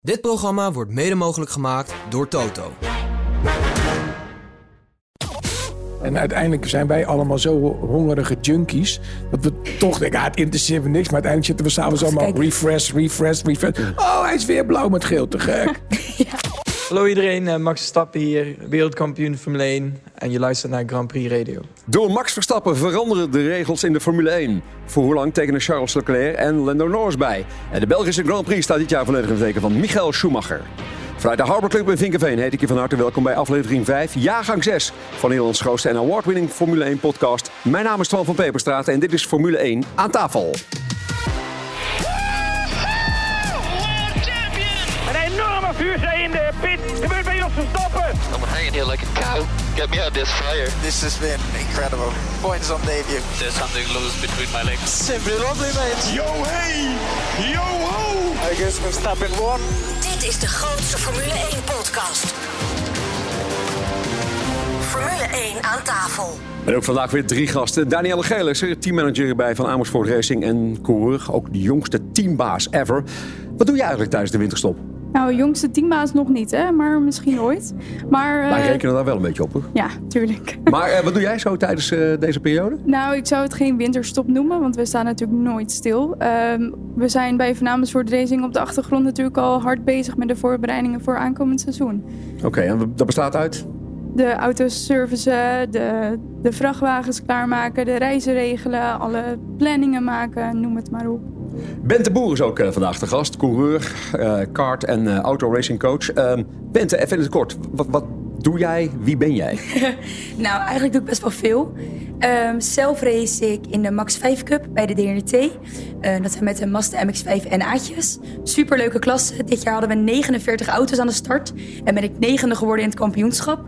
Dit programma wordt mede mogelijk gemaakt door Toto. En uiteindelijk zijn wij allemaal zo hongerige junkies. dat we toch denken: ah, het interesseert me niks. Maar uiteindelijk zitten we s'avonds allemaal refresh, refresh, refresh. Oh, hij is weer blauw met geel. Te gek. Hallo iedereen, eh, Max Verstappen hier, wereldkampioen Formule 1 en je luistert naar Grand Prix Radio. Door Max Verstappen veranderen de regels in de Formule 1. Voor hoe lang tekenen Charles Leclerc en Lando Norris bij? En de Belgische Grand Prix staat dit jaar volledig in het teken van Michael Schumacher. Vanuit de Harbor Club in Vinkenveen heet ik je van harte welkom bij aflevering 5, jaargang 6 van Nederlands grootste en award-winning Formule 1 podcast. Mijn naam is Twan van Peperstraat en dit is Formule 1 aan tafel. Ons Verstappen. I'm hanging here like a cow. Get me out of this fire. This has been incredible. Points on debut. There's something loose between my legs. Simply lovely, mate. Yo, hey. Yo, ho. I guess Verstappen won. Dit is de grootste Formule 1 podcast. Formule 1 aan tafel. En ook vandaag weer drie gasten. Danielle Geelissen, teammanager bij Van Amersfoort Racing en coureur. Ook de jongste teambaas ever. Wat doe je eigenlijk tijdens de winterstop? Nou, jongste teambaas nog niet, hè? maar misschien ooit. Maar, eh, Wij rekenen daar wel een beetje op. Hoor. Ja, tuurlijk. Maar eh, wat doe jij zo tijdens eh, deze periode? Nou, ik zou het geen winterstop noemen, want we staan natuurlijk nooit stil. Ehm, we zijn bij Van Amersfoort Racing op de achtergrond natuurlijk al hard bezig met de voorbereidingen voor aankomend seizoen. Oké, en dat bestaat uit? De auto's servicen, de, de vrachtwagens klaarmaken, de reizen regelen, alle planningen maken, noem het maar op. Bente Boer is ook eh, vandaag de gast. Coureur, eh, kart en uh, autoracing coach. Ehm, Bente, even in het kort. Wat, wat doe jij? Wie ben jij? nou, eigenlijk doe ik best wel veel. Ehm, zelf race ik in de Max 5 Cup bij de DNT. Uh, dat zijn met de Mazda MX-5 en A'tjes. Superleuke klasse. Dit jaar hadden we 49 auto's aan de start. En ben ik negende geworden in het kampioenschap.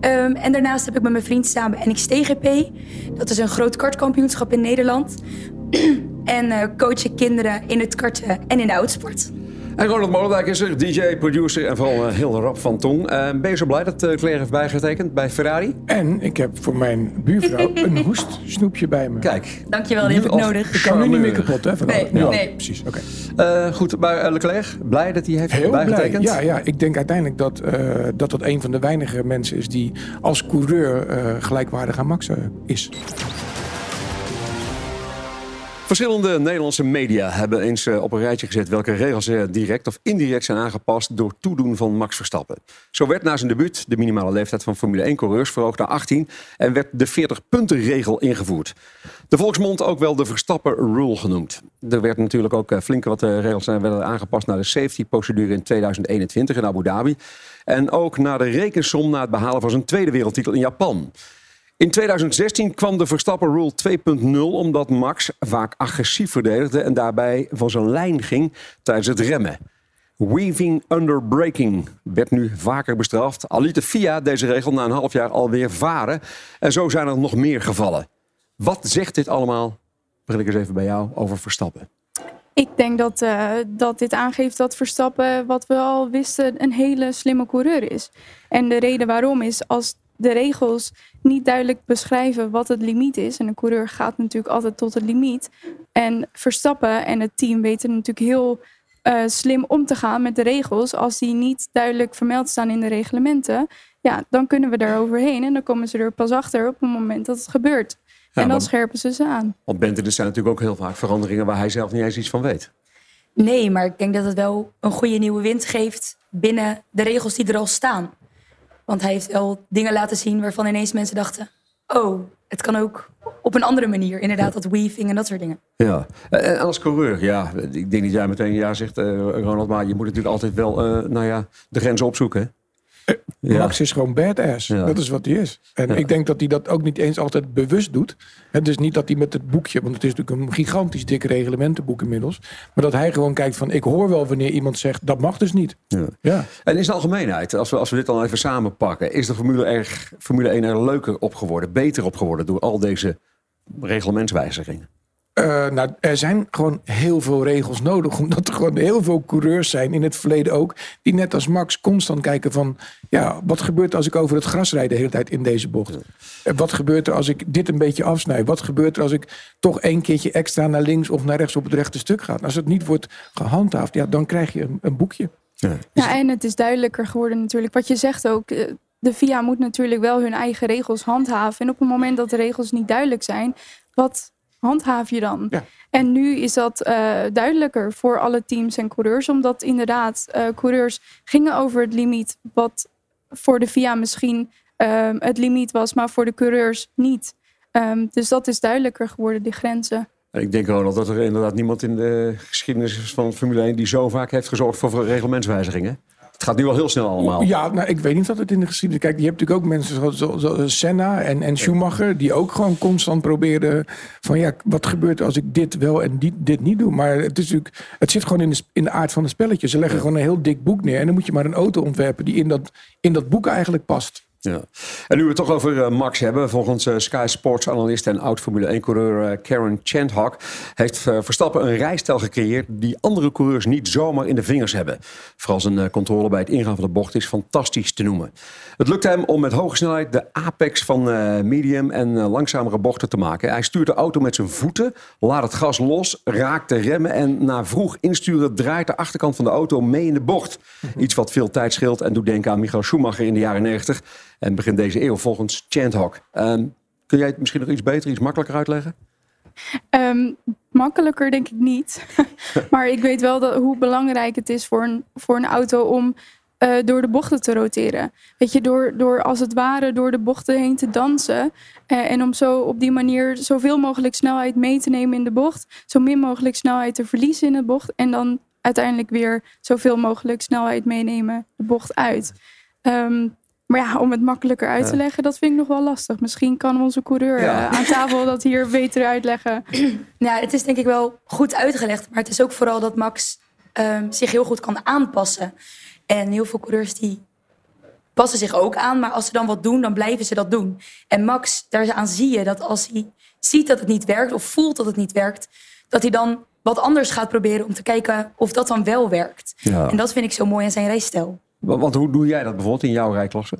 Um, en daarnaast heb ik met mijn vriend samen NXT-GP. Dat is een groot kartkampioenschap in Nederland. en uh, coach ik kinderen in het karten en in de autosport. En Ronald Molendijk is er, DJ, producer en vooral uh, heel rap van tong. Uh, ben je zo blij dat uh, Claire heeft bijgetekend bij Ferrari? En ik heb voor mijn buurvrouw een hoestsnoepje bij me. Kijk. Dankjewel, die heb ik nodig. Ik kan nu niet meer kapot, hè? Nee, ja, nee. Precies, oké. Okay. goed, maar Leclerc, blij dat hij heeft heel bijgetekend? Blij. Ja, ja, ik denk uiteindelijk dat, dat dat een van de weinige mensen is die als coureur gelijkwaardig aan Max is. Verschillende Nederlandse media hebben eens op een rijtje gezet welke regels er direct of indirect zijn aangepast door toedoen van Max Verstappen. Zo werd na zijn debuut de minimale leeftijd van Formule 1-coureurs verhoogd naar 18 en werd de 40-punten-regel ingevoerd. De volksmond ook wel de Verstappen-rule genoemd. Er werd natuurlijk ook flink wat regels werden aangepast naar de safety-procedure in 2021 in Abu Dhabi. En ook naar de rekensom na het behalen van zijn tweede wereldtitel in Japan. In 2016 kwam de Verstappen Rule 2.0 omdat Max vaak agressief verdedigde en daarbij van zijn lijn ging tijdens het remmen. Weaving under braking werd nu vaker bestraft. Al liet de FIA deze regel na een half jaar alweer varen. En zo zijn er nog meer gevallen. Wat zegt dit allemaal, begin ik eens even bij jou, over Verstappen? Ik denk dat, uh, dat dit aangeeft dat Verstappen, wat we al wisten, een hele slimme coureur is. En de reden waarom is, als de regels niet duidelijk beschrijven wat het limiet is. En een coureur gaat natuurlijk altijd tot het limiet. En Verstappen en het team weten natuurlijk heel uh, slim om te gaan met de regels. Als die niet duidelijk vermeld staan in de reglementen, ja, dan kunnen we daar overheen. En dan komen ze er pas achter op het moment dat het gebeurt. Ja, en dan scherpen ze ze aan. Want Bente, er zijn natuurlijk ook heel vaak veranderingen waar hij zelf niet eens iets van weet. Nee, maar ik denk dat het wel een goede nieuwe wind geeft binnen de regels die er al staan. Want hij heeft wel dingen laten zien waarvan ineens mensen dachten: oh, het kan ook op een andere manier. Inderdaad, dat weaving en dat soort dingen. Ja, en als coureur, ja, ik denk dat jij meteen ja zegt, uh, Ronald, maar je moet natuurlijk altijd wel, nou ja, de grenzen opzoeken. Ja. Max is gewoon badass. Ja. Dat is wat hij is. En ja. ik denk dat hij dat ook niet eens altijd bewust doet. Het is niet dat hij met het boekje, want het is natuurlijk een gigantisch dik reglementenboek inmiddels. Maar dat hij gewoon kijkt van, ik hoor wel wanneer iemand zegt, dat mag dus niet. Ja. Ja. En in de algemeenheid, als we, als we dit dan even samenpakken, is de Formule, erg, Formule 1 er leuker op geworden, beter op geworden door al deze reglementswijzigingen? Uh, nou, er zijn gewoon heel veel regels nodig. Omdat er gewoon heel veel coureurs zijn, in het verleden ook. Die net als Max constant kijken van... Ja, wat gebeurt er als ik over het gras rijd de hele tijd in deze bocht? Ja. Wat gebeurt er als ik dit een beetje afsnijd? Wat gebeurt er als ik toch één keertje extra naar links of naar rechts op het rechte stuk ga? Als het niet wordt gehandhaafd, ja, dan krijg je een, een boekje. Ja. Ja, en het is duidelijker geworden natuurlijk. Wat je zegt ook, eh, de VIA moet natuurlijk wel hun eigen regels handhaven. En op het moment dat de regels niet duidelijk zijn, wat handhaaf je dan? Ja. En nu is dat eh, duidelijker voor alle teams en coureurs. Omdat inderdaad eh, coureurs gingen over het limiet wat voor de VIA misschien ehm, het limiet was, maar voor de coureurs niet. Ehm, dus dat is duidelijker geworden, die grenzen. Ik denk, Ronald, dat er inderdaad niemand in de geschiedenis is van Formule 1 die zo vaak heeft gezorgd voor reglementswijzigingen. Het gaat nu al heel snel allemaal. Ja, nou, ik weet niet of het in de geschiedenis... Kijk, je hebt natuurlijk ook mensen zoals, zoals- zoals Senna en, en Schumacher... die ook gewoon constant probeerden van... ja, wat gebeurt als ik dit wel en die, dit niet doe? Maar het, is natuurlijk, het zit gewoon in de, in de aard van het spelletje. Ze leggen gewoon een heel dik boek neer... en dan moet je maar een auto ontwerpen die in dat, in dat boek eigenlijk past. Ja. En nu we het toch over eh, Max hebben. Volgens eh, Sky Sports analist en oud Formule 1-coureur eh, Karen Chandhawk... heeft Verstappen een rijstijl gecreëerd... die andere coureurs niet zomaar in de vingers hebben. Vooral zijn controle bij het ingaan van de bocht is fantastisch te noemen. Het lukt hem om met hoge snelheid de apex van medium en langzamere bochten te maken. Hij stuurt de auto met zijn voeten, laat het gas los, raakt de remmen... en na vroeg insturen draait de achterkant van de auto mee in de bocht. Iets wat veel tijd scheelt en doet denken aan Michael Schumacher in de jaren 90... En begin deze eeuw volgens Chandhawk. Ehm kun jij het misschien nog iets beter, iets makkelijker uitleggen? Ehm, makkelijker denk ik niet. maar ik weet wel dat, hoe belangrijk het is voor een, voor een auto om eh, door de bochten te roteren. Weet je, door, door als het ware door de bochten heen te dansen. eh, en om zo op die manier zoveel mogelijk snelheid mee te nemen in de bocht. Zo min mogelijk snelheid te verliezen in de bocht. En dan uiteindelijk weer zoveel mogelijk snelheid meenemen de bocht uit. Ehm, maar ja, om het makkelijker uit te leggen, dat vind ik nog wel lastig. Misschien kan onze coureur Ja. eh, aan tafel dat hier beter uitleggen. Ja, het is denk ik wel goed uitgelegd. Maar het is ook vooral dat Max ehm, zich heel goed kan aanpassen. En heel veel coureurs die passen zich ook aan. Maar als ze dan wat doen, dan blijven ze dat doen. En Max, daaraan zie je dat als hij ziet dat het niet werkt... of voelt dat het niet werkt... dat hij dan wat anders gaat proberen om te kijken of dat dan wel werkt. Ja. En dat vind ik zo mooi aan zijn rijstijl. Want hoe doe jij dat bijvoorbeeld in jouw rijklasse?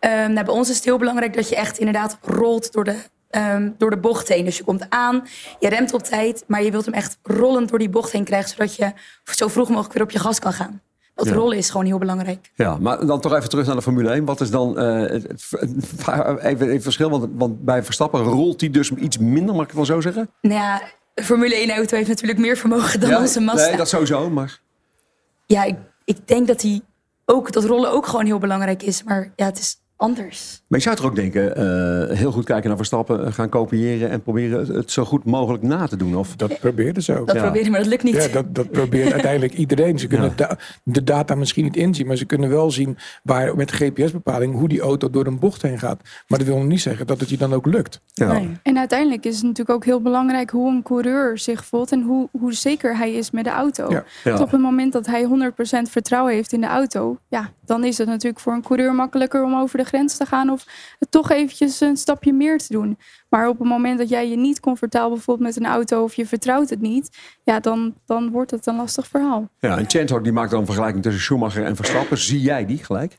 Ehm, nou, bij ons is het heel belangrijk dat je echt inderdaad rolt door de, ehm, door de bocht heen. Dus je komt aan, je remt op tijd, maar je wilt hem echt rollend door die bocht heen krijgen, zodat je zo vroeg mogelijk weer op je gas kan gaan. Dat Ja. rollen is gewoon heel belangrijk. Ja, maar dan toch even terug naar de Formule 1. Wat is dan eh, het, het- het- even een verschil? Want, want bij Verstappen rolt hij dus iets minder, mag ik het wel zo zeggen? Nou ja, Formule 1-auto heeft natuurlijk meer vermogen dan ja, onze Mazda. Nee, dat sowieso, maar... Ja, ik, ik denk dat, die ook, dat rollen ook gewoon heel belangrijk is, maar ja, het is anders. Maar je zou toch ook denken, eh, heel goed kijken naar Verstappen, eh, gaan kopiëren en proberen het, het zo goed mogelijk na te doen? Of? Dat probeerden ze ook. Dat proberen, maar dat lukt niet. Ja, dat, dat probeert uiteindelijk iedereen. Ze kunnen da- de data misschien niet inzien, maar ze kunnen wel zien waar met GPS-bepaling hoe die auto door een bocht heen gaat. Maar dat wil nog niet zeggen dat het je dan ook lukt. En uiteindelijk is het natuurlijk ook heel belangrijk hoe een coureur zich voelt en hoe, hoe zeker hij is met de auto. Ja. Ja. Want op het moment dat hij 100% vertrouwen heeft in de auto, ja, dan is het natuurlijk voor een coureur makkelijker om over de grens te gaan of het toch eventjes een stapje meer te doen. Maar op het moment dat jij je niet comfortabel voelt met een auto of je vertrouwt het niet, ja, dan, dan wordt het een lastig verhaal. Ja, en Chandhawk die maakt dan een vergelijking tussen Schumacher en Verstappen. Zie jij die gelijk?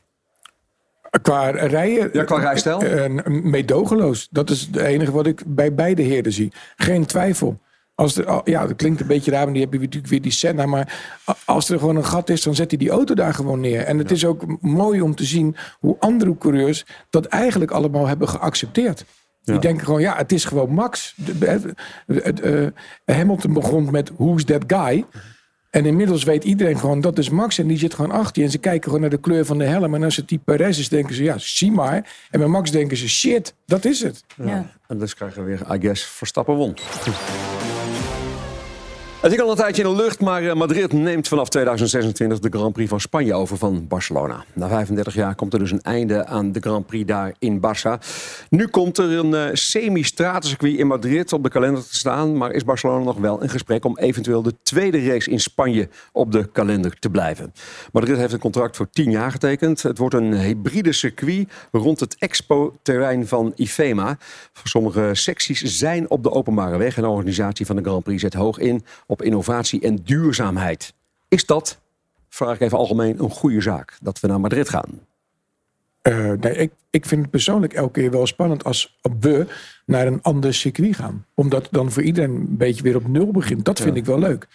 Qua rijden. Ja, qua rijstijl? eh, meedogenloos. Dat is het enige wat ik bij beide heren zie. Geen twijfel. Als er, ja, dat klinkt een beetje raar, want die heb je natuurlijk weer die Senna. Maar als er gewoon een gat is, dan zet hij die auto daar gewoon neer. En het is ook mooi om te zien hoe andere coureurs dat eigenlijk allemaal hebben geaccepteerd. Die denken gewoon, ja, het is gewoon Max. De- de- het, eh, Hamilton begon met Who's that guy? En inmiddels weet iedereen gewoon, dat is Max. En die zit gewoon achter je. En ze kijken gewoon naar de kleur van de helm. En als het die Perez is, denken ze, ja, zie maar. En bij Max denken ze, shit, dat is het. Ja. En dus krijgen we weer, I guess, Verstappen won. Het is al een tijdje in de lucht, maar eh, Madrid neemt vanaf 2026 de Grand Prix van Spanje over van Barcelona. Na 35 jaar komt er dus een einde aan de Grand Prix daar in Barça. Nu komt er een eh, semi-stratencircuit in Madrid op de kalender te staan, maar is Barcelona nog wel in gesprek om eventueel de tweede race in Spanje op de kalender te blijven. Madrid heeft een contract voor 10 jaar getekend. Het wordt een hybride circuit rond het expo-terrein van IFEMA. Sommige secties zijn op de openbare weg en de organisatie van de Grand Prix zet hoog in op innovatie en duurzaamheid. Is dat, vraag ik even algemeen, een goede zaak dat we naar Madrid gaan? Eh, nee, ik, ik vind het persoonlijk elke keer wel spannend als we naar een ander circuit gaan. Omdat dan voor iedereen een beetje weer op nul begint. Dat vind ik wel leuk.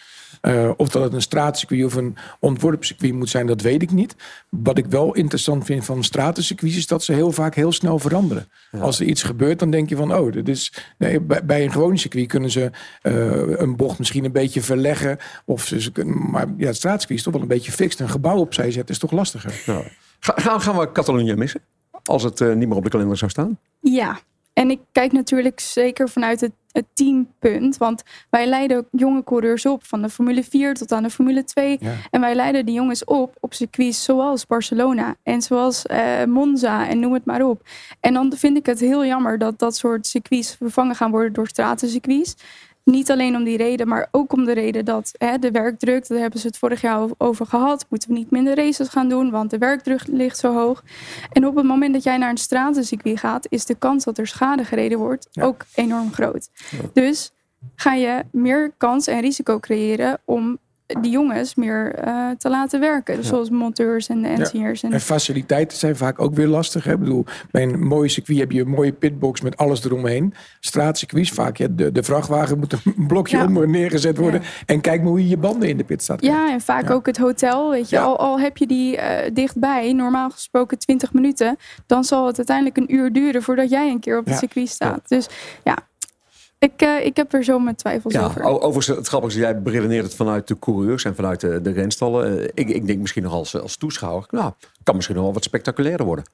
Eh, of dat het een straatcircuit of een ontworpen circuit moet zijn, dat weet ik niet. Wat ik wel interessant vind van stratencircuits is dat ze heel vaak heel snel veranderen. Als er iets gebeurt, dan denk je van, oh, dit is. Nee, bij, bij een gewoon circuit kunnen ze eh, een bocht misschien een beetje verleggen. Of ze, ze kunnen, maar ja, het straatcircuit is toch wel een beetje fixed. Een gebouw opzij zetten is toch lastiger. Ja. Ga- Gaan, gaan we Catalonië missen? Als het eh, niet meer op de kalender zou staan? Ja, en ik kijk natuurlijk zeker vanuit het, het teampunt. Want wij leiden jonge coureurs op van de Formule 4 tot aan de Formule 2. Ja. En wij leiden die jongens op op circuits zoals Barcelona en zoals eh, Monza en noem het maar op. En dan vind ik het heel jammer dat dat soort circuits vervangen gaan worden door stratencircuits. Niet alleen om die reden, maar ook om de reden dat hè, de werkdruk, daar hebben ze het vorig jaar over- gehad, moeten we niet minder races gaan doen, want de werkdruk ligt zo hoog. En op het moment dat jij naar een stratencircuit gaat, is de kans dat er schade gereden wordt ook enorm groot. Dus ga je meer kans en risico creëren om die jongens meer eh, te laten werken. Zoals monteurs en de engineers. En, En faciliteiten zijn vaak ook weer lastig. Hè? Ik bedoel, bij een mooi circuit heb je een mooie pitbox met alles eromheen. Straatcircuits, vaak ja, de, de vrachtwagen moet een blokje Ja. onder neergezet worden. En kijk maar hoe je je banden in de pit staat. Ja, en vaak ook het hotel. Weet je, al, al heb je die eh, dichtbij, normaal gesproken 20 minuten, dan zal het uiteindelijk een uur duren voordat jij een keer op het circuit staat. Dus ja, ik, eh, ik heb er zo mijn twijfels Ja, over. overigens, het grappige is, jij beredeneert het vanuit de coureurs en vanuit de, de renstallen. Eh, ik, ik denk misschien nog als, als toeschouwer, nou, kan misschien nog wel wat spectaculairder worden.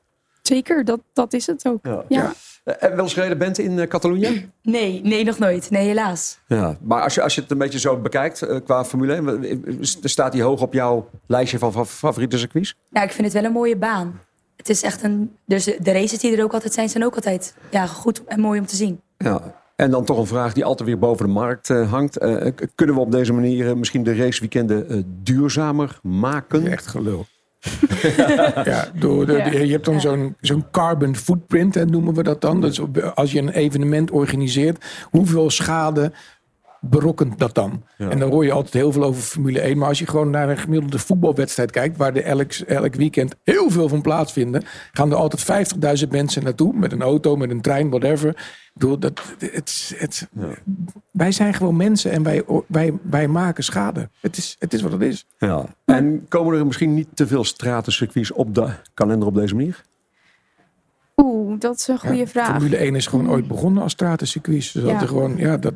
Zeker, dat, dat is het ook. Ja. Eh, En wel eens gereden bent in Catalonië? Nee, nee, nog nooit. Nee, helaas. Ja, maar als je, als je het een beetje zo bekijkt qua Formule 1, eh, staat die hoog op jouw lijstje van fa- favoriete circuits? Nou, ik vind het wel een mooie baan. Het is echt een. Dus de races die er ook altijd zijn, zijn ook altijd ja, goed en mooi om te zien. Ja. En dan toch een vraag die altijd weer boven de markt eh, hangt. Eh, kunnen we op deze manier eh, misschien de raceweekenden eh, duurzamer maken? Echt gelul. ja, door de. Je hebt dan zo'n zo'n carbon footprint, hè, noemen we dat dan. Dus als je een evenement organiseert, hoeveel schade berokkent dat dan? En dan hoor je altijd heel veel over Formule 1. Maar als je gewoon naar een gemiddelde voetbalwedstrijd kijkt, waar er elk, elk weekend heel veel van plaatsvinden, gaan er altijd 50.000 mensen naartoe. Met een auto, met een trein, whatever. Ik bedoel, dat, het, het, Wij zijn gewoon mensen en wij, wij, wij maken schade. Het is, het is wat het is. Ja. En komen er misschien niet te veel stratencircuits op de kalender op deze manier? Oeh, dat is een goede Ja, vraag. Formule 1 is gewoon ooit begonnen als stratencircuit. Dus dat Ja. er gewoon, ja, dat,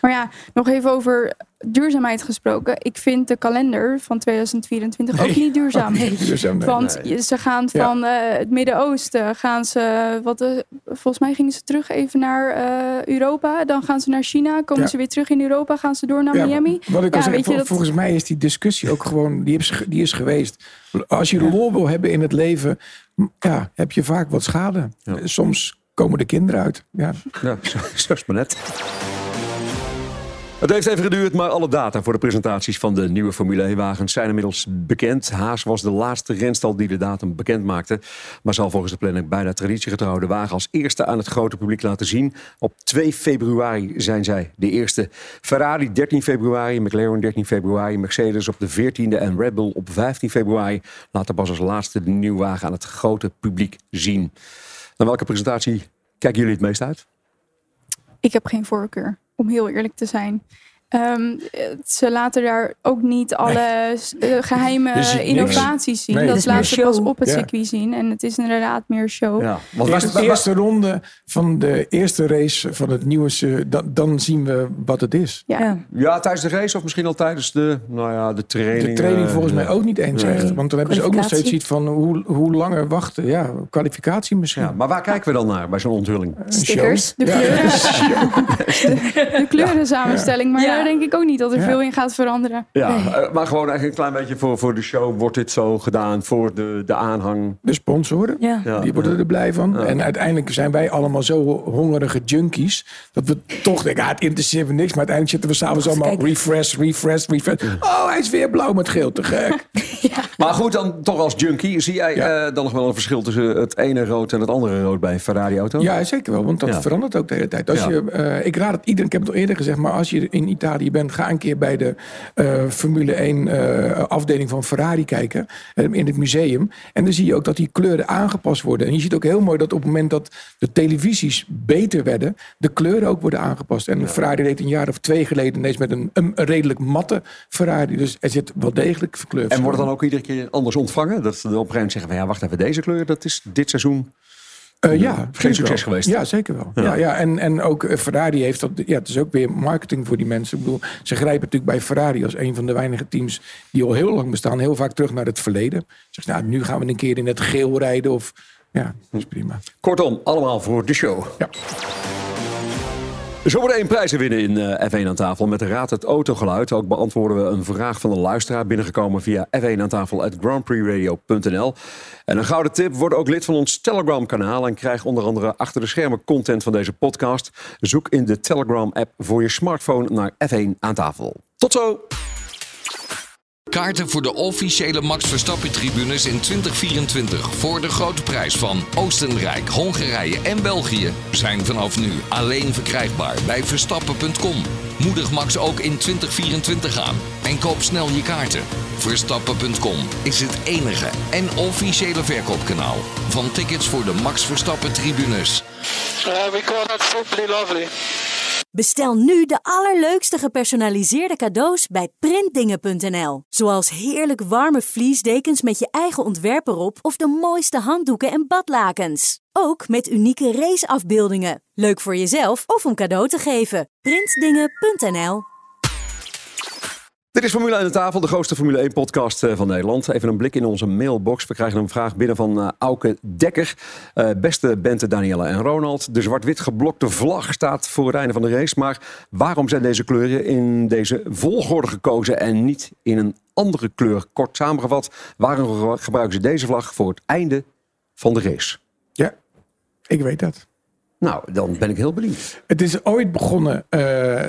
Maar ja, nog even over duurzaamheid gesproken. Ik vind de kalender van 2024 ook niet duurzaam. Duurzaam, nee. Want Nee. ze gaan Ja. van eh, het Midden-Oosten, gaan ze, wat, eh, volgens mij gingen ze terug even naar eh, Europa. Dan gaan ze naar China, komen Ja. ze weer terug in Europa, gaan ze door naar Ja, Miami. Wat ik al vol- dat- volgens mij is die discussie ook gewoon, die is, die is geweest. Als je lol wil hebben in het leven, ja, heb je vaak wat schade. Ja. Soms komen de kinderen uit. Ja. Ja, zo, zo is maar net. Het heeft even geduurd, maar alle data voor de presentaties van de nieuwe Formule 1-wagens zijn inmiddels bekend. Haas was de laatste renstal die de datum bekend maakte. Maar zal volgens de planning bijna traditiegetrouw de wagen als eerste aan het grote publiek laten zien. Op 2 februari zijn zij de eerste. Ferrari 13 februari, McLaren 13 februari, Mercedes op de 14e en Red Bull op 15 februari laten pas als laatste de nieuwe wagen aan het grote publiek zien. Naar welke presentatie kijken jullie het meest uit? Ik heb geen voorkeur, om heel eerlijk te zijn. Ehm, eh, ze laten daar ook niet alle eh, geheime niks. innovaties zien. Nee, dat laten ze pas op het Ja. circuit zien. En het is inderdaad meer show. Ja, want Eerst was de eerste ronde van de eerste race van het nieuwe, dan, dan zien we wat het is. Ja. Ja. Tijdens de race of misschien al tijdens de, nou ja, de training. De training eh, volgens mij ook niet eens Nee. echt. Want dan hebben ze ook nog steeds iets van hoe, hoe langer wachten. Ja, kwalificatie misschien. Ja, maar waar kijken we dan naar bij zo'n onthulling? Een Stickers. show. De kleuren, de, de kleurensamenstelling. Maar Ja. Daar denk ik ook niet dat er Ja. veel in gaat veranderen. Ja, eh, maar gewoon eigenlijk een klein beetje voor, voor de show. Wordt dit zo gedaan voor de, de aanhang? De sponsoren. Ja. Ja, Die worden er blij van. En uiteindelijk zijn wij allemaal zo hongerige junkies. Dat we toch denken, ah, het interesseert me niks. Maar uiteindelijk zitten we s'avonds allemaal refresh, refresh, refresh. Oh, hij is weer blauw met geel. Te gek. Ja. Maar goed, dan toch als junkie. Zie jij eh, dan nog wel een verschil tussen het ene rood en het andere rood bij een Ferrari-auto? Ja, zeker wel. Want dat Ja. verandert ook de hele tijd. Als Ja. je, eh, ik raad het iedereen, ik heb het al eerder gezegd, maar als je in Italië bent, ga een keer bij de eh, Formule 1 eh, afdeling van Ferrari kijken. in het museum. En dan zie je ook dat die kleuren aangepast worden. En je ziet ook heel mooi dat op het moment dat de televisies beter werden, de kleuren ook worden aangepast. En Ferrari reed een jaar of twee geleden ineens met een, een, redelijk matte Ferrari. Dus er zit wel degelijk verkleur. En wordt dan ook iedere keer anders ontvangen? Dat ze op een gegeven moment zeggen van ja, wacht even, deze kleur, dat is dit seizoen Eh, ja, geen zeker succes wel. geweest. Ja, zeker wel. Ja. Ja. Ja, en, en ook eh, Ferrari heeft dat. Ja, het is ook weer marketing voor die mensen. Ik bedoel, ze grijpen natuurlijk bij Ferrari als een van de weinige teams die al heel lang bestaan, heel vaak terug naar het verleden. Zeg, nou, nu gaan we een keer in het geel rijden. Of ja, dat is prima. Kortom, allemaal voor de show. Ja. Zometeen prijzen winnen in eh, F1 aan tafel met de Raad het Autogeluid. Ook beantwoorden we een vraag van een luisteraar binnengekomen via F1 aan tafel at grandprixradio.nl. En een gouden tip, word ook lid van ons Telegram kanaal en krijg onder andere achter de schermen content van deze podcast. Zoek in de Telegram app voor je smartphone naar F1 aan tafel. Tot zo! Kaarten voor de officiële Max Verstappen-tribunes in 2024 voor de grote prijs van Oostenrijk, Hongarije en België zijn vanaf nu alleen verkrijgbaar bij Verstappen.com. Moedig Max ook in 2024 aan en koop snel je kaarten. Verstappen.com is het enige en officiële verkoopkanaal van tickets voor de Max Verstappen-tribunes. Uh, we call that simply lovely. Bestel nu de allerleukste gepersonaliseerde cadeaus bij printdingen.nl. Zoals heerlijk warme vliesdekens met je eigen ontwerp erop of de mooiste handdoeken en badlakens. Ook met unieke raceafbeeldingen. Leuk voor jezelf of om cadeau te geven. Printdingen.nl Dit is Formule 1 aan tafel, de grootste Formule 1-podcast van Nederland. Even een blik in onze mailbox. We krijgen een vraag binnen van eh, Auke Dekker. Eh, beste Bente, Daniela en Ronald. De zwart-wit geblokte vlag staat voor het einde van de race. Maar waarom zijn deze kleuren in deze volgorde gekozen en niet in een andere kleur? Kort samengevat, waarom gebruiken ze deze vlag voor het einde van de race? Ik weet dat. Nou, dan ben ik heel benieuwd. Het is ooit begonnen, eh,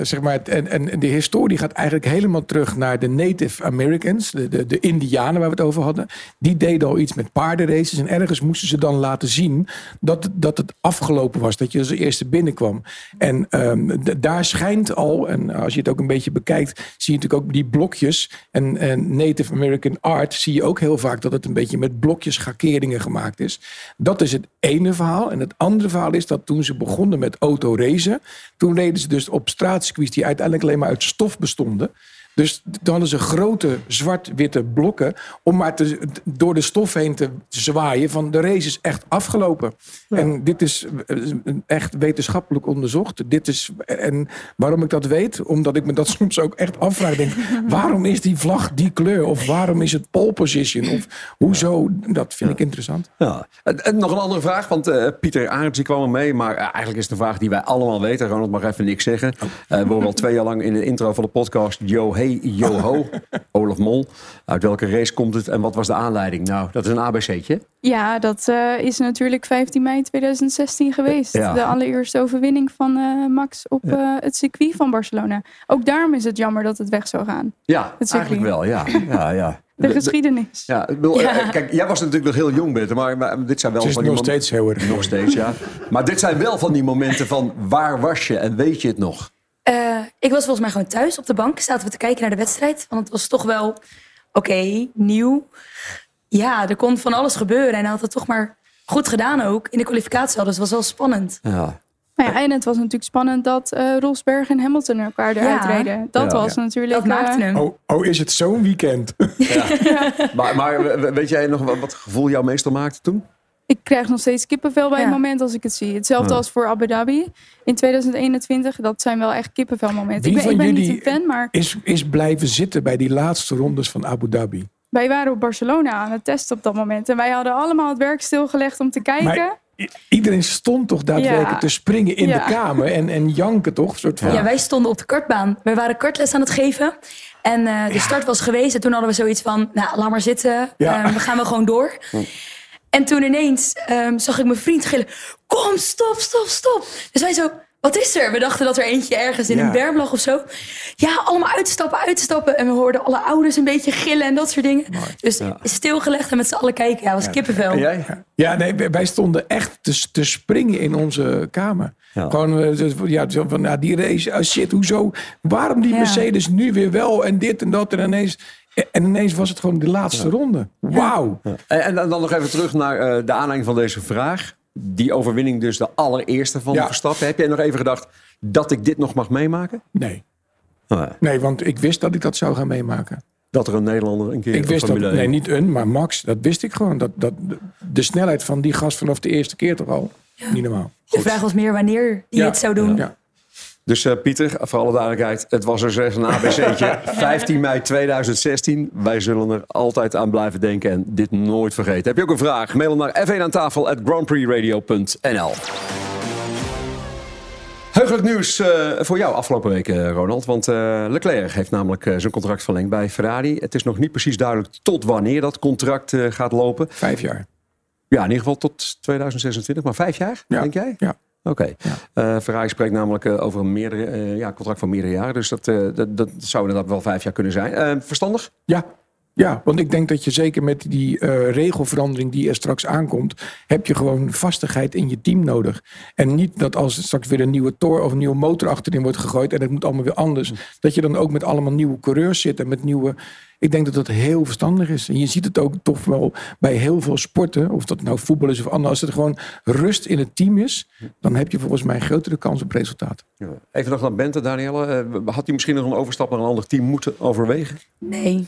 zeg maar, en, en de historie gaat eigenlijk helemaal terug naar de Native Americans, de, de, de Indianen waar we het over hadden. Die deden al iets met paardenraces en ergens moesten ze dan laten zien dat, dat het afgelopen was, dat je als eerste binnenkwam. En ehm, daar schijnt al, en als je het ook een beetje bekijkt, zie je natuurlijk ook die blokjes. En, en Native American art zie je ook heel vaak dat het een beetje met blokjes schakeringen gemaakt is. Dat is het ene verhaal. En het andere verhaal is dat toen ze begonnen met autoracen, toen reden ze dus op straatcircuits die uiteindelijk alleen maar uit stof bestonden. Dus toen hadden ze grote zwart-witte blokken om maar te, door de stof heen te zwaaien van de race is echt afgelopen. En dit is eh, echt wetenschappelijk onderzocht. Dit is, en waarom ik dat weet? Omdat ik me dat soms ook echt afvraag. Denk, waarom is die vlag die kleur? Of waarom is het pole position? Of hoezo? Dat vind ik interessant. Ja. En, en nog een andere vraag, want eh, Pieter Arends die kwam er mee. Maar eh, eigenlijk is het een vraag die wij allemaal weten. Ronald mag even niks zeggen. Eh, we horen al twee jaar lang in de intro van de podcast... Yo, hey, yo, ho. Olaf Mol. Uit welke race komt het en wat was de aanleiding? Nou, dat is een ABC'tje. Ja, dat eh, is natuurlijk 15 mei 2016 geweest. Ja. De allereerste overwinning van eh, Max op eh, het circuit van Barcelona. Ook daarom is het jammer dat het weg zou gaan. Ja, eigenlijk wel, ja. ja, ja. De geschiedenis. Ja, ik bedoel, Ja. kijk, jij was natuurlijk nog heel jong, Bette, maar, maar dit zijn wel is van die nog steeds heel erg Nog steeds, ja. Maar dit zijn wel van die momenten van waar was je en weet je het nog? Eh, ik was volgens mij gewoon thuis op de bank. Zaten we te kijken naar de wedstrijd. Want het was toch wel, oké, nieuw. Ja, er kon van alles gebeuren. En hij had het toch maar goed gedaan ook. In de kwalificatie al, dus het was wel spannend. Ja. Nou ja, en het was natuurlijk spannend dat eh Rosberg en Hamilton elkaar eruit Ja. reden. Dat Ja. was Ja. natuurlijk... Dat maakte eh, hem. Oh, oh is het zo'n weekend? Maar, maar we- weet jij nog wat wat gevoel jou meestal maakte toen? Ik krijg nog steeds kippenvel bij Ja. het moment als ik het zie. Hetzelfde Ja. als voor Abu Dhabi in 2021. Dat zijn wel echt kippenvelmomenten. Wie Ik ben, van ik ben jullie niet een fan, maar is, is blijven zitten bij die laatste rondes van Abu Dhabi? wij waren op Barcelona aan het testen op dat moment. En wij hadden allemaal het werk stilgelegd om te kijken. Maar i- iedereen stond toch daadwerkelijk Ja. te springen in Ja. de kamer en, en janken toch? Soort van, Ja. wij stonden op de kartbaan. We waren kartles aan het geven. En eh, de start was geweest. En toen hadden we zoiets van, nou, laat maar zitten. Ja. Ehm, we gaan wel gewoon door. En toen ineens ehm, zag ik mijn vriend gillen. Kom, stop, stop, stop. Dus wij zo, wat is er? We dachten dat er eentje ergens in Ja. een berm lag of zo. Ja, allemaal uitstappen, uitstappen. En we hoorden alle ouders een beetje gillen en dat soort dingen. Dus stilgelegd en met z'n allen kijken. Ja, was kippenvel. Ja, nee, wij- stonden echt te, te springen in onze kamer. Gewoon, eh, zo- ja, zo van, ja, die race, ah, shit, hoezo? Waarom die Ja. Mercedes nu weer wel en dit en dat en ineens... En ineens was het gewoon de laatste ronde. Wauw. En, en dan nog even terug naar eh, de aanleiding van deze vraag. Die overwinning dus de allereerste van Ja. Verstappen. Heb jij nog even gedacht dat ik dit nog mag meemaken? Nee. Oh. Nee, want ik wist dat ik dat zou gaan meemaken. Dat er een Nederlander een keer Ik wist dat, Formule 1 nee, niet een, maar Max, dat wist ik gewoon. Dat, dat, de snelheid van die gast vanaf de eerste keer toch al. Niet normaal. De vraag was meer wanneer die Ja. het zou doen. Ja. Dus eh, Pieter, voor alle duidelijkheid, het was er slechts een ABC'tje. 15 mei 2016. Wij zullen er altijd aan blijven denken en dit nooit vergeten. Heb je ook een vraag? Mail hem naar f1 aan tafel at grandprixradio.nl. Heugelijk nieuws eh, voor jou afgelopen week, eh, Ronald. Want eh, Leclerc heeft namelijk eh, zijn contract verlengd bij Ferrari. Het is nog niet precies duidelijk tot wanneer dat contract eh, gaat lopen. Vijf jaar. Ja, in ieder geval tot 2026. Maar vijf jaar, Ja. denk jij? Ja. Oké. Eh, Ferrari spreekt namelijk eh, over een meerdere, eh, ja, contract van meerdere jaren. Dus dat, eh, dat, dat zou inderdaad wel vijf jaar kunnen zijn. Eh, verstandig? Ja. Ja, want ik denk dat je zeker met die eh, regelverandering die er straks aankomt, heb je gewoon vastigheid in je team nodig. En niet dat als er straks weer een nieuwe tor of een nieuwe motor achterin wordt gegooid en het moet allemaal weer anders, dat je dan ook met allemaal nieuwe coureurs zit en met nieuwe. Ik denk dat dat heel verstandig is. En je ziet het ook toch wel bij heel veel sporten, of dat nou voetbal is of anders. Als er gewoon rust in het team is, dan heb je volgens mij een grotere kans op resultaat. Ja. Even nog naar Bente, Danielle. Eh, had hij misschien nog een overstap naar een ander team moeten overwegen? Nee.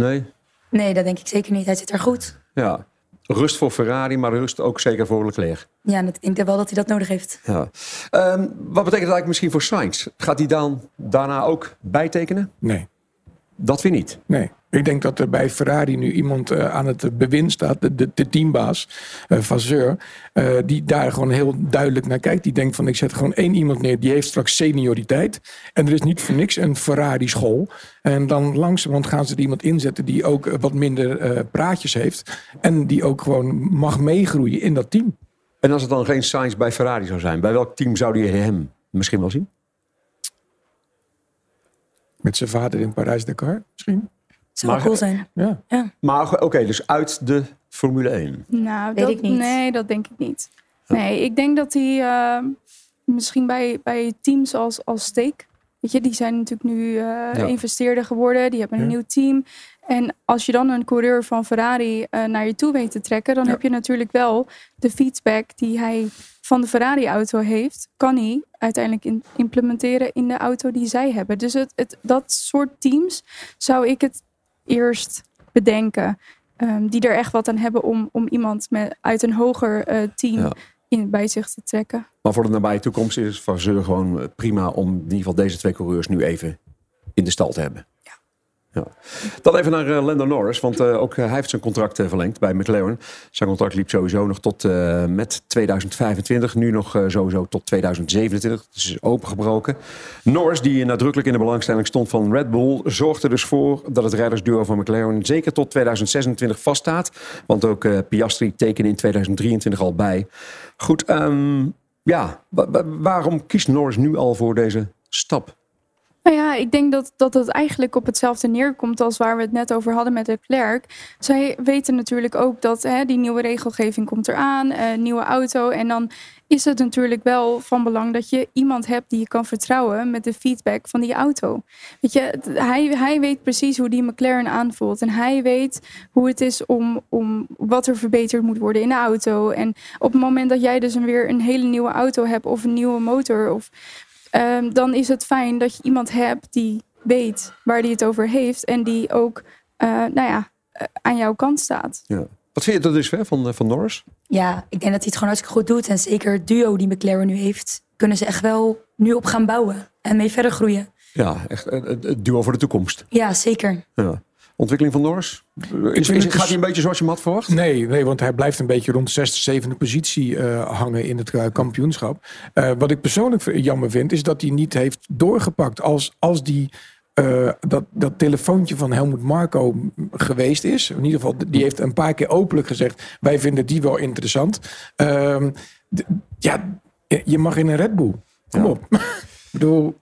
Nee? nee, dat denk ik zeker niet. Hij zit er goed. Ja. Rust voor Ferrari, maar rust ook zeker voor Leclerc. Ja, en ik denk wel dat hij dat nodig heeft. Ja. Ehm, wat betekent dat eigenlijk misschien voor Sainz? Gaat hij dan daarna ook bijtekenen? Nee. Dat weer niet. Nee, ik denk dat er bij Ferrari nu iemand eh, aan het bewind staat, de, de, de teambaas, eh Vasseur, eh, die daar gewoon heel duidelijk naar kijkt. Die denkt van ik zet gewoon één iemand neer, die heeft straks senioriteit. En er is niet voor niks een Ferrari school. En dan langzamerhand gaan ze er iemand inzetten die ook wat minder praatjes heeft. En die ook gewoon mag meegroeien in dat team. En als het dan geen Sainz bij Ferrari zou zijn, bij welk team zou je hem misschien wel zien? Met zijn vader in Parijs-Dakar misschien. Zou wel cool zijn. Ja. Ja. Maar oké, dus uit de Formule 1. Nou, Weet dat, ik niet. Nee, dat denk ik niet. Nee, ik denk dat hij eh, misschien bij, bij teams als, als Steak... Weet je, die zijn natuurlijk nu eh investeerder geworden. Die hebben een Ja. nieuw team. En als je dan een coureur van Ferrari eh, naar je toe weet te trekken... dan Ja. heb je natuurlijk wel de feedback die hij van de Ferrari-auto heeft... kan hij uiteindelijk in- implementeren in de auto die zij hebben. Dus het, het, dat soort teams zou ik het eerst bedenken. ehm, die er echt wat aan hebben om, om iemand met, uit een hoger eh, team Ja. in, bij zich te trekken. Maar voor de nabije toekomst is het Vasseur gewoon eh, prima om in ieder geval deze twee coureurs nu even in de stal te hebben. Ja. Dan even naar eh, Lando Norris, want eh, ook eh, hij heeft zijn contract verlengd bij McLaren. Zijn contract liep sowieso nog tot met 2025, nu nog sowieso tot 2027. Dus is opengebroken. Norris, die nadrukkelijk in de belangstelling stond van Red Bull, zorgde dus voor dat het rijdersduo van McLaren zeker tot 2026 vaststaat. Want ook Piastri tekende in 2023 al bij. Goed, ehm, ja, wa- wa- waarom kiest Norris nu al voor deze stap? Nou ja, ik denk dat, dat het eigenlijk op hetzelfde neerkomt als waar we het net over hadden met de Klerk. Zij weten natuurlijk ook dat hè, die nieuwe regelgeving komt eraan, eh nieuwe auto. En dan is het natuurlijk wel van belang dat je iemand hebt die je kan vertrouwen met de feedback van die auto. Weet je, hij, hij weet precies hoe die McLaren aanvoelt. En hij weet hoe het is om, om wat er verbeterd moet worden in de auto. En op het moment dat jij dus een, weer een hele nieuwe auto hebt of een nieuwe motor of Ehm, dan is het fijn dat je iemand hebt die weet waar die het over heeft en die ook eh, nou ja, eh, aan jouw kant staat. Ja. Wat vind je tot dusver van, eh, van Norris? Ja, ik denk dat hij het gewoon hartstikke goed doet. En zeker het duo die McLaren nu heeft, kunnen ze echt wel nu op gaan bouwen. En mee verder groeien. Ja, echt het, het duo voor de toekomst. Ja, zeker. Ja. Ontwikkeling van Norris? Is, gaat hij een beetje zoals je had verwacht? Nee, nee, want hij blijft een beetje rond de zesde, zevende positie eh, hangen in het eh, kampioenschap. Eh, wat ik persoonlijk jammer vind, is dat hij niet heeft doorgepakt als, als die. dat, dat telefoontje van Helmut Marco geweest is. In ieder geval, die heeft een paar keer openlijk gezegd: wij vinden die wel interessant. Ehm, ja, je mag in een Red Bull. Kom op. Ik bedoel,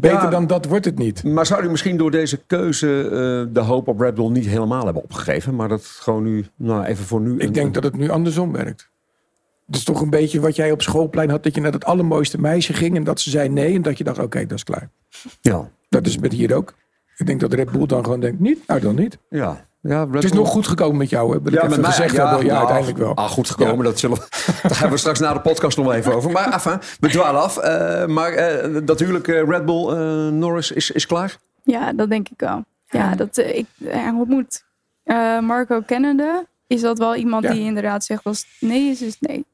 beter Ja. dan dat wordt het niet. Maar zou hij misschien door deze keuze eh, de hoop op Red Bull niet helemaal hebben opgegeven? Maar dat gewoon nu, nou even voor nu... Ik denk dat het nu andersom werkt. Het is toch een beetje wat jij op schoolplein had, dat je naar het allermooiste meisje ging en dat ze zei nee en dat je dacht, oké, dat is klaar. Ja. Dat is met hier ook. Ik denk dat Red Bull dan gewoon denkt, niet? Nou dan niet. Ja. Ja, Red Het is Bull- nog goed gekomen met jou, hè? Wil ik Ja, even met mij, gezegd ja, hebben. Ja, nou, uiteindelijk wel. Ah, goed gekomen. Dat zullen we, daar gaan we straks na de podcast nog even over. Maar enfin, we dwalen af. Eh, maar eh, dat huwelijk eh, Red Bull eh, Norris is, is klaar? Ja, dat denk ik wel. Ja, dat ik ontmoet eh, Marco kennende. Is dat wel iemand Ja. die inderdaad zegt als het nee is, is het nee.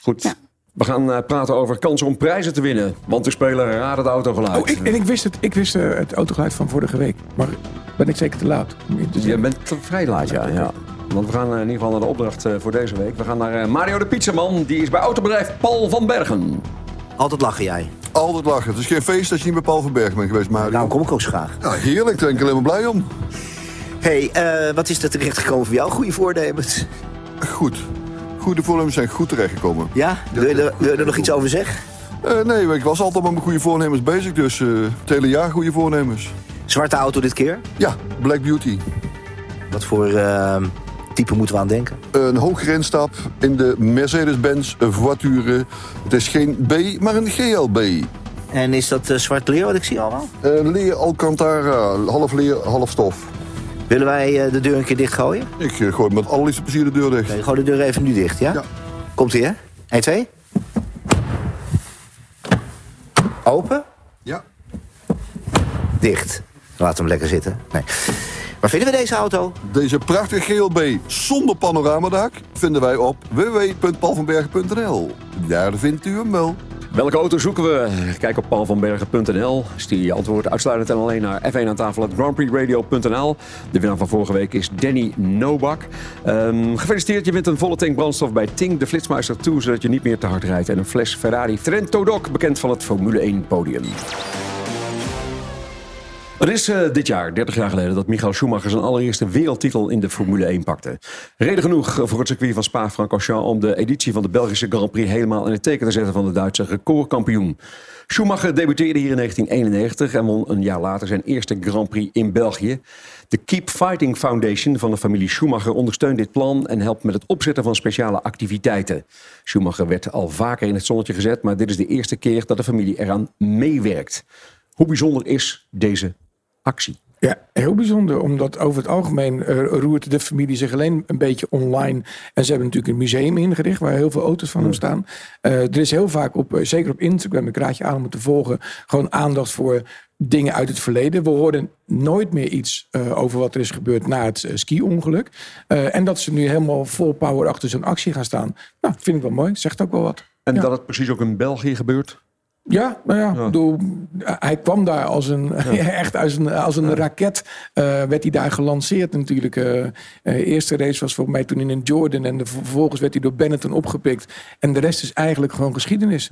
Goed. We gaan praten over kansen om prijzen te winnen. Want we spelen Raad het autogeluid. Oh, ik, en ik wist, het, ik wist het autogeluid van vorige week. Maar ben ik zeker te laat? om in te Je zeggen? bent vrij laat, ja. ja. Want we gaan eh, in ieder geval naar de opdracht eh, voor deze week. We gaan naar eh, Mario de Pizzaman. Die is bij autobedrijf Paul van Bergen. Altijd lachen jij. Altijd lachen. Het is geen feest als je niet bij Paul van Berg bent geweest, Mario. Nou, kom ik ook zo graag. Ja, heerlijk. Daar ben ik alleen maar blij om. hey, eh, wat is er terecht gekomen voor jou? Goede voornemens. Goed. Goede voornemens zijn goed terechtgekomen. Ja? Wil je, er, wil je er nog iets over zeggen? Eh, nee, ik was altijd met mijn goede voornemens bezig. Dus eh, het hele jaar goede voornemens. Zwarte auto dit keer? Ja, Black Beauty. Wat voor eh, type moeten we aan denken? Een hoge instap in de Mercedes-Benz voiture. Het is geen B, maar een GLB. En is dat eh, zwart leer wat ik zie allemaal? Eh, leer Alcantara, half leer, half stof. Willen wij eh, de deur een keer dichtgooien? Ik gooi met allerliefste plezier de deur dicht. Nee, gooi de deur even nu dicht, ja? Ja. Komt ie, hè? 1, 2. Open? Ja. Dicht. Laat hem lekker zitten. Nee. Waar vinden we deze auto? Deze prachtige GLB zonder panoramadak vinden wij op www.paulvanbergen.nl. Daar vindt u hem wel. Welke auto zoeken we? Kijk op paulvanbergen.nl. Stuur je antwoord uitsluitend en alleen naar F1 aan tafel grandprixradio.nl. De winnaar van vorige week is Danny Nobak. Ehm, gefeliciteerd, je wint een volle tank brandstof bij Ting de Flitsmeister 2... zodat je niet meer te hard rijdt. En een fles Ferrari Trento Doc, bekend van het Formule 1 podium. Het is eh, dit jaar, 30 jaar geleden, dat Michael Schumacher zijn allereerste wereldtitel in de Formule 1 pakte. Reden genoeg voor het circuit van Spa-Francorchamps om de editie van de Belgische Grand Prix helemaal in het teken te zetten van de Duitse recordkampioen. Schumacher debuteerde hier in 1991 en won een jaar later zijn eerste Grand Prix in België. De Keep Fighting Foundation van de familie Schumacher ondersteunt dit plan en helpt met het opzetten van speciale activiteiten. Schumacher werd al vaker in het zonnetje gezet, maar dit is de eerste keer dat de familie eraan meewerkt. Hoe bijzonder is deze actie? Ja, heel bijzonder. Omdat over het algemeen eh, roert de familie zich alleen een beetje online. En ze hebben natuurlijk een museum ingericht waar heel veel auto's van hem staan. Eh, er is heel vaak, op, eh, zeker op Instagram, ik raad je aan om het te volgen, gewoon aandacht voor dingen uit het verleden. We horen nooit meer iets eh, over wat er is gebeurd na het ski-ongeluk. Eh, en dat ze nu helemaal vol power achter zo'n actie gaan staan. Nou, vind ik wel mooi. Zegt ook wel wat. En Ja. dat het precies ook in België gebeurt? Ja, nou ja, bedoel, hij kwam daar als een, echt als een, als een raket. eh, werd hij daar gelanceerd natuurlijk. eh eh, eerste race was voor mij toen in een Jordan. En de, vervolgens werd hij door Benetton opgepikt. En de rest is eigenlijk gewoon geschiedenis.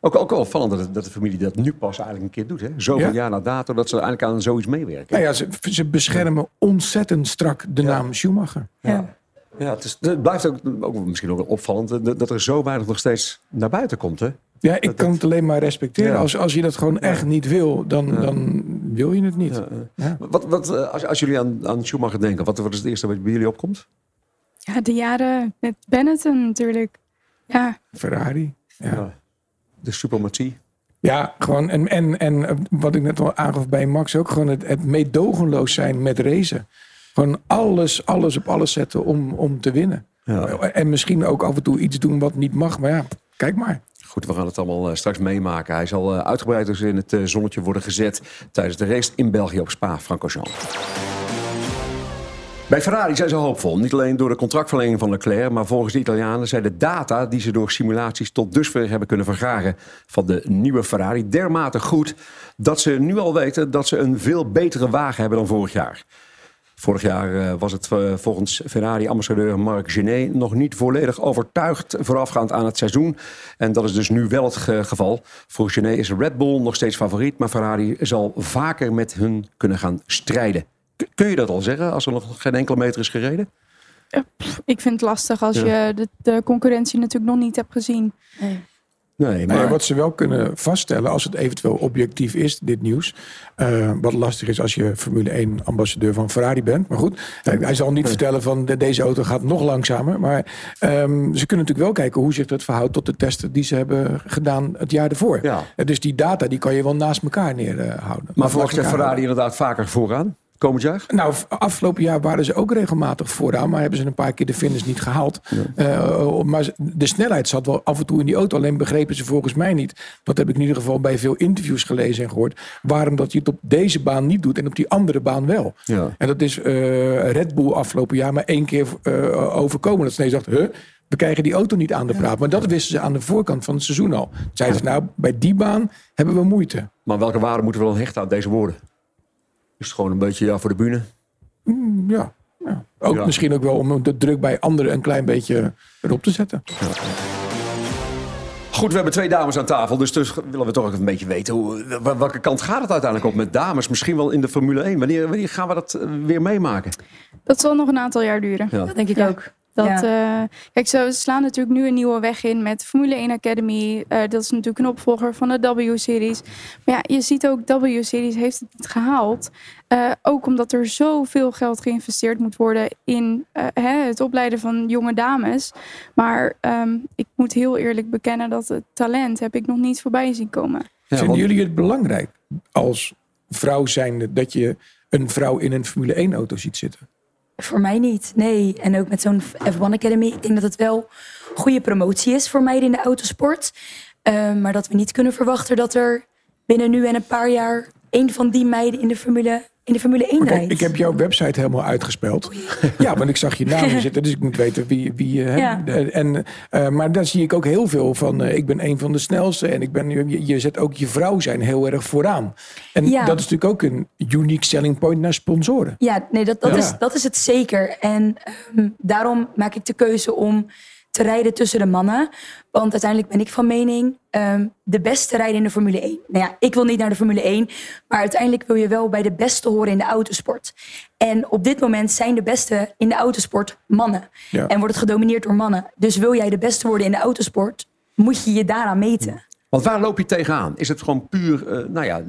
Ook, ook wel opvallend dat, dat de familie dat nu pas eigenlijk een keer doet. Hè? Zoveel Ja. jaar na dato dat ze eigenlijk aan zoiets meewerken. Nou ja, ze, ze beschermen ontzettend strak de naam Schumacher. Ja. Ja, het, is, het blijft ook, ook misschien ook wel opvallend dat, er zo weinig nog steeds naar buiten komt. Hè? Ja, ik kan het alleen maar respecteren. Ja. Als, als je dat gewoon echt niet wil, dan, dan wil je het niet. Ja. Wat, wat, eh, als, als jullie aan, aan Schumacher denken, wat, wat is het eerste wat bij jullie opkomt? Ja, de jaren met Benetton natuurlijk. Ja, Ferrari. Ja. De suprematie. Ja, gewoon. En, en, en eh, wat ik net al aangaf bij Max ook, gewoon het, het meedogenloos zijn met racen. Gewoon alles, alles op alles zetten om, om te winnen. En misschien ook af en toe iets doen wat niet mag. Maar ja, kijk maar. Goed, we gaan het allemaal eh, straks meemaken. Hij zal eh, uitgebreid dus in het eh, zonnetje worden gezet tijdens de race in België op Spa-Francorchamps. Bij Ferrari zijn ze hoopvol. Niet alleen door de contractverlenging van Leclerc, maar volgens de Italianen zijn de data die ze door simulaties tot dusver hebben kunnen vergaren van de nieuwe Ferrari dermate goed dat ze nu al weten dat ze een veel betere wagen hebben dan vorig jaar. Vorig jaar eh, was het eh, volgens Ferrari-ambassadeur Marc Genet nog niet volledig overtuigd voorafgaand aan het seizoen. En dat is dus nu wel het ge- geval. Voor Genet is Red Bull nog steeds favoriet, maar Ferrari zal vaker met hun kunnen gaan strijden. Kun je dat al zeggen als er nog geen enkele meter is gereden? ik vind het lastig als Ja. je de, de concurrentie natuurlijk nog niet hebt gezien. Nee, Ja, maar wat ze wel kunnen vaststellen, als het eventueel objectief is, dit nieuws. eh, wat lastig is als je Formule 1 ambassadeur van Ferrari bent. Maar goed, hij, hij zal niet vertellen van de- deze auto gaat nog langzamer. Maar ehm, ze kunnen natuurlijk wel kijken hoe zich dat verhoudt tot de testen die ze hebben gedaan het jaar ervoor. Ja. Dus die data die kan je wel naast elkaar neerhouden. maar verwacht je Ferrari inderdaad vaker vooraan komend jaar? Nou, afgelopen jaar waren ze ook regelmatig vooraan, maar hebben ze een paar keer de finish niet gehaald. Eh, maar ze- de snelheid zat wel af en toe in die auto. Alleen begrepen ze volgens mij niet. Dat heb ik in ieder geval bij veel interviews gelezen en gehoord. Waarom dat je het op deze baan niet doet en op die andere baan wel. Ja. En dat is eh, Red Bull afgelopen jaar maar één keer eh, overkomen. Dat ze ineens dachten, huh, we krijgen die auto niet aan de praat. Maar dat wisten ze aan de voorkant van het seizoen al. Zeiden ze, nou, bij die baan hebben we moeite. Maar welke waarde moeten we dan hechten aan deze woorden? Is het gewoon een beetje ja, voor de bühne? Mm, ja. ja. Ook Ja. misschien ook wel om de druk bij anderen een klein beetje erop te zetten. Goed, we hebben twee dames aan tafel, dus, dus willen we toch even een beetje weten. Hoe, wel- welke kant gaat het uiteindelijk op met dames? Misschien wel in de Formule 1. Wanneer, wanneer gaan we dat eh, weer meemaken? Dat zal nog een aantal jaar duren. Ja. Dat denk ik Ja. ook. Dat, Ja. eh, kijk, ze slaan natuurlijk nu een nieuwe weg in met Formule 1 Academy. Eh, dat is natuurlijk een opvolger van de W-series. Maar ja, je ziet ook, W-series heeft het gehaald. Eh, ook omdat er zoveel geld geïnvesteerd moet worden in hè, het opleiden van jonge dames. Maar ehm, ik moet heel eerlijk bekennen dat het talent heb ik nog niet voorbij zien komen. Vinden jullie het belangrijk als vrouw zijnde dat je een vrouw in een Formule 1 auto ziet zitten? Voor mij niet, nee. En ook met zo'n F1 Academy. Ik denk dat het wel goede promotie is voor meiden in de autosport. Eh, maar dat we niet kunnen verwachten dat er binnen nu en een paar jaar... een van die meiden in de Formule, in de Formule 1 Oké, rijdt. ik heb jouw website helemaal uitgespeld. Ja, want ik zag je naam zitten, dus ik moet weten wie. wie eh, Ja. en, eh, maar daar zie ik ook heel veel van. eh, ik ben een van de snelste en ik ben, je, je zet ook je vrouw zijn heel erg vooraan. En Ja. dat is natuurlijk ook een unique selling point naar sponsoren. Ja, nee, dat, dat, Ja. Is, dat is het zeker. En ehm, daarom maak ik de keuze om te rijden tussen de mannen. Want uiteindelijk ben ik van mening ehm, de beste rijden in de Formule 1. Nou ja, ik wil niet naar de Formule 1, maar uiteindelijk wil je wel bij de beste horen in de autosport. En op dit moment zijn de beste in de autosport mannen. Ja. En wordt het gedomineerd door mannen. Dus wil jij de beste worden in de autosport, moet je je daaraan meten. Want waar loop je tegenaan? Is het gewoon puur, eh, nou ja,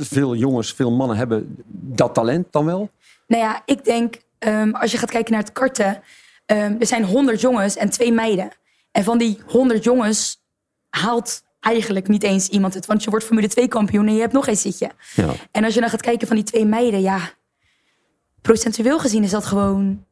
veel jongens, veel mannen hebben dat talent dan wel? Nou ja, ik denk, ehm, als je gaat kijken naar het karten, ehm, er zijn 100 jongens en twee meiden. En van die 100 jongens haalt eigenlijk niet eens iemand het. Want je wordt Formule 2 kampioen en je hebt nog een zitje. Ja. En als je dan gaat kijken van die twee meiden, ja, procentueel gezien is dat gewoon,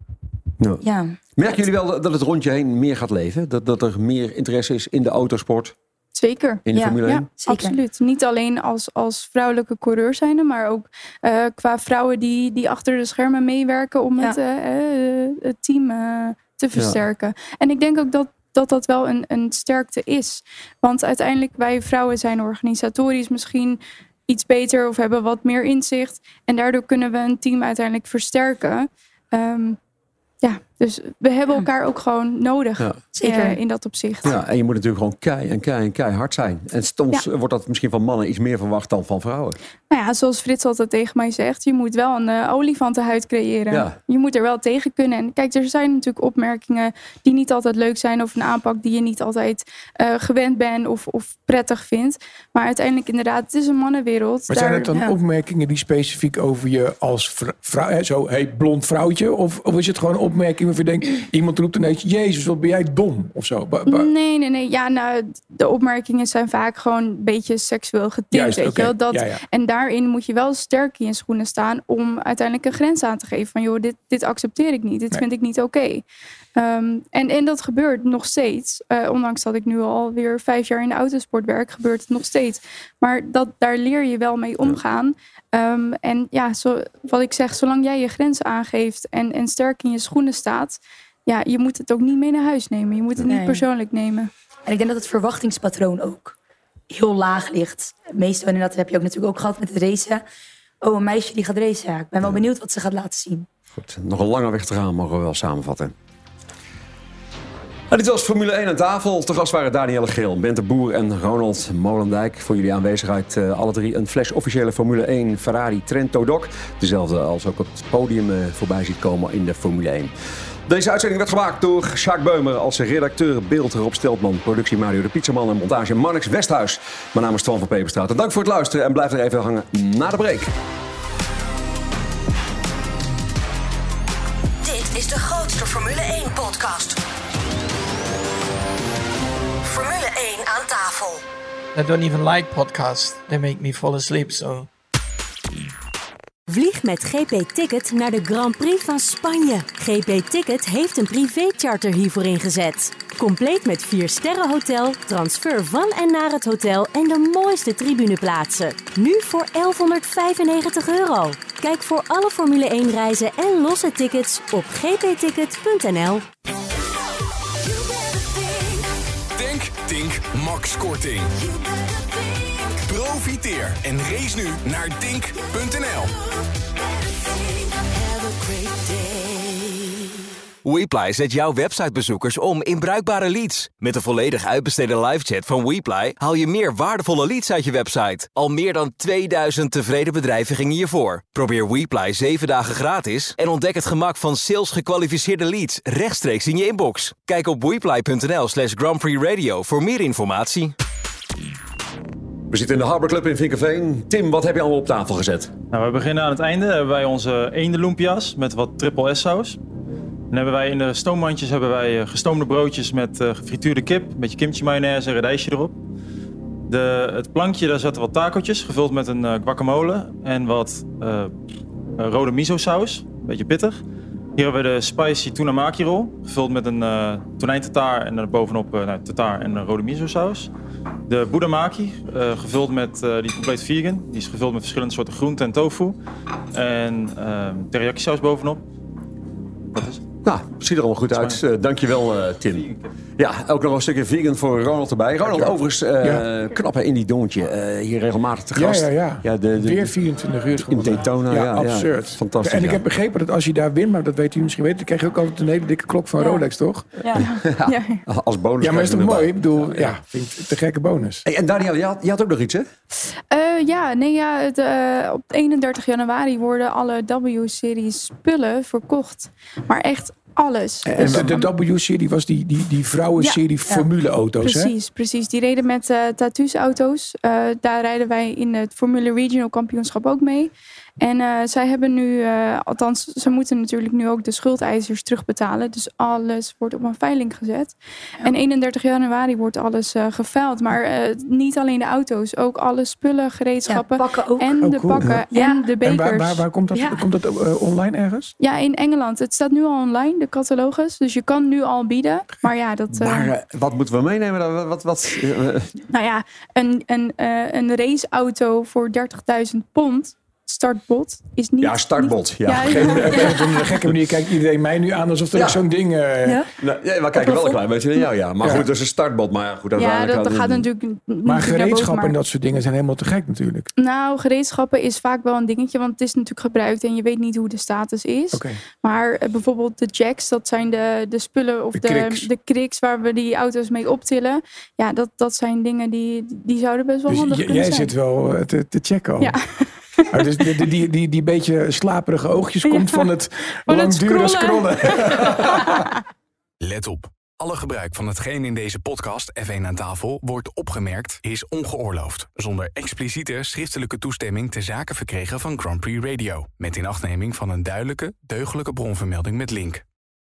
Ja. ja. Merken jullie wel dat het rondje heen meer gaat leven? Dat, dat er meer interesse is in de autosport? Zeker. In de ja, Formule ja, 1? absoluut. Niet alleen als, als vrouwelijke coureur zijnde, maar ook eh, qua vrouwen die, die achter de schermen meewerken om het, eh, eh, het team eh, te versterken. En ik denk ook dat dat, dat wel een, een sterkte is. Want uiteindelijk, wij vrouwen zijn organisatorisch misschien iets beter of hebben wat meer inzicht. En daardoor kunnen we een team uiteindelijk versterken. Ehm, ja, dus we hebben elkaar ook gewoon nodig. Ja. Zeker. in dat opzicht. Ja, en je moet natuurlijk gewoon kei en kei en keihard zijn. En soms Ja. wordt dat misschien van mannen iets meer verwacht dan van vrouwen. Nou ja, zoals Frits altijd tegen mij zegt, je moet wel een eh, olifantenhuid creëren. Ja. Je moet er wel tegen kunnen. En kijk, er zijn natuurlijk opmerkingen die niet altijd leuk zijn of een aanpak die je niet altijd eh, gewend bent of, of prettig vindt. Maar uiteindelijk inderdaad, het is een mannenwereld. Maar zijn het dan ja. opmerkingen die specifiek over je als vrou- vrouw, hè, zo hey, blond vrouwtje? Of, of is het gewoon een waarvan je denkt, iemand roept ineens, Jezus, wat ben jij dom? Of zo. Ba- ba- Nee, nee, nee. Ja, nou, de opmerkingen zijn vaak gewoon een beetje seksueel getint. Juist, weet oké. je wel? Dat, Ja, ja. En daarin moet je wel sterk in je schoenen staan om uiteindelijk een grens aan te geven. Van joh, dit, dit accepteer ik niet. Dit Nee. vind ik niet oké. Ehm, en, en dat gebeurt nog steeds. Eh, ondanks dat ik nu alweer vijf jaar in de autosport werk, gebeurt het nog steeds. Maar dat, daar leer je wel mee omgaan. Ehm, en ja, zo, wat ik zeg, zolang jij je grenzen aangeeft en, en sterk in je schoenen staat, ja, je moet het ook niet mee naar huis nemen. Je moet het Nee. niet persoonlijk nemen. En ik denk dat het verwachtingspatroon ook heel laag ligt. Meestal, en dat heb je ook natuurlijk ook gehad met het racen. Oh, een meisje die gaat racen. Ja, ik ben wel benieuwd wat ze gaat laten zien. Goed, nog een lange weg te gaan, mogen we wel samenvatten. Nou, dit was Formule 1 aan tafel. Te gast waren Danielle Geel, Bente Boer en Ronald Molendijk. Voor jullie aanwezigheid eh, alle drie een flash officiële Formule 1 Ferrari Trento Doc. Dezelfde als ook op het podium eh, voorbij ziet komen in de Formule 1. Deze uitzending werd gemaakt door Sjaak Beumer als redacteur beeld Rob Steltman, productie Mario de Pizzaman en montage Marnix Westhuis. Mijn naam is Twan van Peperstraat. En dank voor het luisteren en blijf er even hangen na de break. Dit is de grootste Formule 1 podcast. I don't even like podcasts. They make me fall asleep, so... Vlieg met GP Ticket naar de Grand Prix van Spanje. GP Ticket heeft een privécharter hiervoor ingezet. Compleet met 4 sterren hotel, transfer van en naar het hotel en de mooiste tribuneplaatsen. Nu voor 1195 euro. Kijk voor alle Formule 1 reizen en losse tickets op gpticket.nl. Profiteer en race nu naar Tink.nl. WePly zet jouw websitebezoekers om in bruikbare leads. Met een volledig uitbesteden livechat van WePly haal je meer waardevolle leads uit je website. Al meer dan 2000 tevreden bedrijven gingen hiervoor. Probeer WePly 7 dagen gratis en ontdek het gemak van sales gekwalificeerde leads rechtstreeks in je inbox. Kijk op wePly.nl slash Grand Prix Radio voor meer informatie. We zitten in de Harbor Club in Vinkerveen. Tim, wat heb je allemaal op tafel gezet? Nou, we beginnen aan het einde. Hebben wij onze eendenloempia's met wat triple S saus. Dan hebben wij in de stoommandjes hebben wij eh, gestoomde broodjes met uh, gefrituurde kip, een beetje kimchi mayonaise en radijsje erop. De, het plankje, daar zaten wat takeltjes, gevuld met een uh, guacamole en wat rode miso saus, een beetje pittig. Hier hebben we de spicy tuna maki gevuld met een tonijn tartaar en bovenop uh, nou, tartaar en rode miso saus. De uh, gevuld met, die is compleet vegan, die is gevuld met verschillende soorten groenten en tofu. En teriyaki saus bovenop. Dat is het. Nou, ziet er allemaal goed uit. Uh, dankjewel, uh, Tim. Ja, ook nog een stukje vegan voor Ronald erbij. Ronald, overigens, uh, ja. knappen in die doontje. hier regelmatig te gast. Ja, ja, ja. ja de, de, Weer 24 uur. In Daytona, ja. ja absurd. Fantastisch. En ik heb begrepen dat als je daar wint, maar dat weet u misschien weten, dan krijg je ook altijd een hele dikke klok van Rolex, toch? Ja. Als bonus. Ja, maar is toch mooi? Ik bedoel, ja, vind ik te gekke bonus. Hey, en Daniel, je had, je had ook nog iets, hè? ja, nee, ja, het, op 31 januari worden alle W-series spullen verkocht. Maar echt alles. En dus, de, de W-serie was die, die, die vrouwenserie ja, Formule-auto's, ja, Precies, hè? precies. Die reden met uh, Tattoos-auto's. Uh, daar rijden wij in het Formule Regional Kampioenschap ook mee. En uh, zij hebben nu, uh, althans, ze moeten natuurlijk nu ook de schuldeisers terugbetalen. Dus alles wordt op een veiling gezet. Ja. En 31 januari wordt alles uh, geveild. Maar niet alleen de auto's, ook alle spullen, gereedschappen. Ja, ook. En Oh, de cool, pakken ja. en de bekers. En waar, waar, waar komt dat, komt dat online ergens? Ja, in Engeland. Het staat nu al online, de catalogus. Dus je kan nu al bieden. Maar ja, dat... Maar wat moeten we meenemen? dan? Wat, wat, nou ja, een, een, een raceauto voor 30.000 pond startbot is niet... Ja, startbot. Ja. op een gekke manier kijkt iedereen mij nu aan alsof er ja. zo'n ding... Uh, ja? Nou, ja, we kijken wel een klein beetje naar jou, ja. Maar ja. goed, dat is een startbot. Maar goed, ja dat, dat gaat natuurlijk... Maar gereedschappen en dat soort dingen zijn helemaal te gek natuurlijk. Nou, gereedschappen is vaak wel een dingetje, want het is natuurlijk gebruikt en je weet niet hoe de status is. Okay. Maar uh, bijvoorbeeld de jacks, dat zijn de, de spullen of de, de, kriks. de kriks waar we die auto's mee optillen. Ja, dat, dat zijn dingen die, die zouden best wel dus handig kunnen jij zijn. zit wel te, te checken al. Ja. Oh, dus die, die, die, beetje slaperige oogjes ja. komt van het van langdurige scrollen. scrollen. Let op. Alle gebruik van hetgeen in deze podcast F1 aan tafel wordt opgemerkt is ongeoorloofd. Zonder expliciete schriftelijke toestemming te zaken verkregen van Grand Prix Radio. Met inachtneming van een duidelijke, deugdelijke bronvermelding met link.